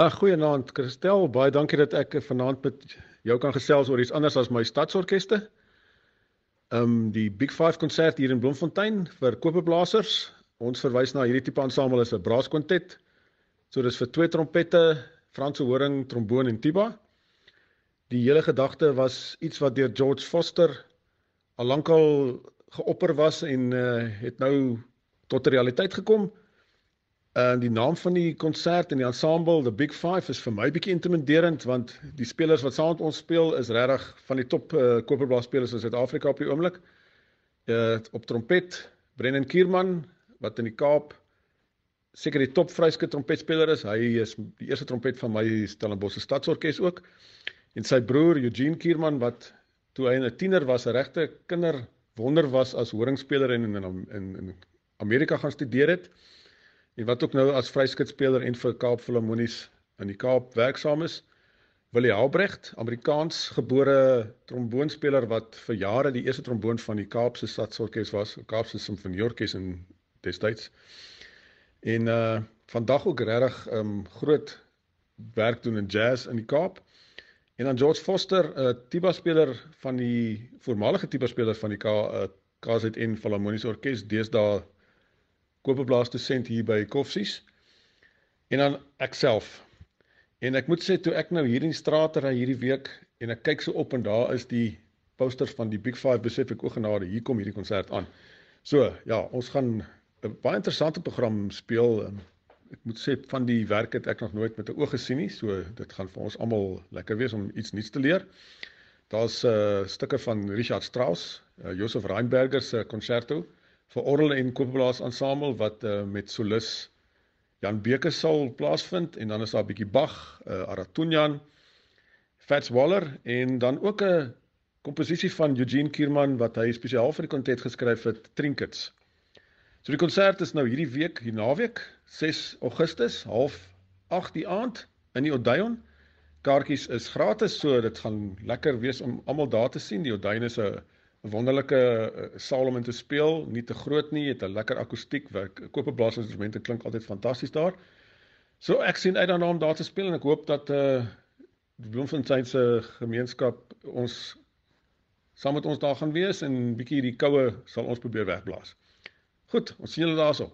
Ag, goeienaand Christel, baie dankie dat ek vanaand met jou kan gesels oor iets anders as my stadsorkeste. Ehm um, die Big 5 konsert hier in Bloemfontein vir kopeblasers. Ons verwys na hierdie tipe ensemble as 'n braaskwantet. So dis vir twee trompette, Franse horing, tromboon en tuba. Die hele gedagte was iets wat deur George Foster al lankal geopper was en uh, het nou tot realiteit gekom. En die naam van die konsert en die ensemble, The Big 5 is vir my bietjie intimiderend want die spelers wat saam met ons speel is regtig van die top uh, koperblaas spelers in Suid-Afrika op die oomblik. Uh op trompet, Brennan Kierman wat in die Kaap seker die top vryske trompetspeler is. Hy is die eerste trompet van my Stellenbosch Stadsorkes ook. En sy broer Eugene Kierman wat toe hy 'n tiener was, 'n regte kinder wonder was as horingspeler en in in in Amerika gaan studeer het en wat ook nou as vryskitspeler en vir Kaap Philharmonies in die Kaap werksaam is. Willie Albrecht, Amerikaans gebore tromboonspeler wat vir jare die eerste tromboon van die Kaapse Stadsorkes was, Kaapse Simfonieorkes in destyds. En uh vandag ook regtig um groot werk doen in jazz in die Kaap. En dan George Foster, 'n uh, tuba speler van die voormalige tuba speler van die K uh, KZN Philharmoniese Orkees, deesdae koopblaas dosent hier by Koffsies. En dan ek self. En ek moet sê toe ek nou hier in strate ry hierdie week en ek kyk so op en daar is die posters van die Big 5 besef ek o genade, hier kom hierdie konsert aan. So, ja, ons gaan 'n baie interessante program speel. Ek moet sê van die werk het ek nog nooit met 'n oog gesien nie, so dit gaan vir ons almal lekker wees om iets nuuts te leer. Daar's 'n uh, stukke van Richard Strauss, uh, Josef Reinberger se concerto vir orgel en kopblaas ensemble wat uh, met solis Jan Beke sal plaasvind en dan is daar 'n bietjie Bach, uh, Aratunyan, Fats Waller en dan ook 'n komposisie van Eugene Kierman wat hy spesiaal vir die kontet geskryf het, Trinkets. So die konsert is nou hierdie week, hier naweek, 6 Augustus, half 8 die aand in die Odeon. Kaartjies is gratis, so dit gaan lekker wees om almal daar te sien. Die Odeon is 'n wonderlike uh, saal om in te speel, nie te groot nie, het 'n lekker akoestiek, werk kope blaasinstrumente klink altyd fantasties daar. So ek sien uit daarna om daar te speel en ek hoop dat uh die Bloemfontein se gemeenskap ons saam met ons daar gaan wees en bietjie die koue sal ons probeer wegblaas. Goed, ons sien julle daarso.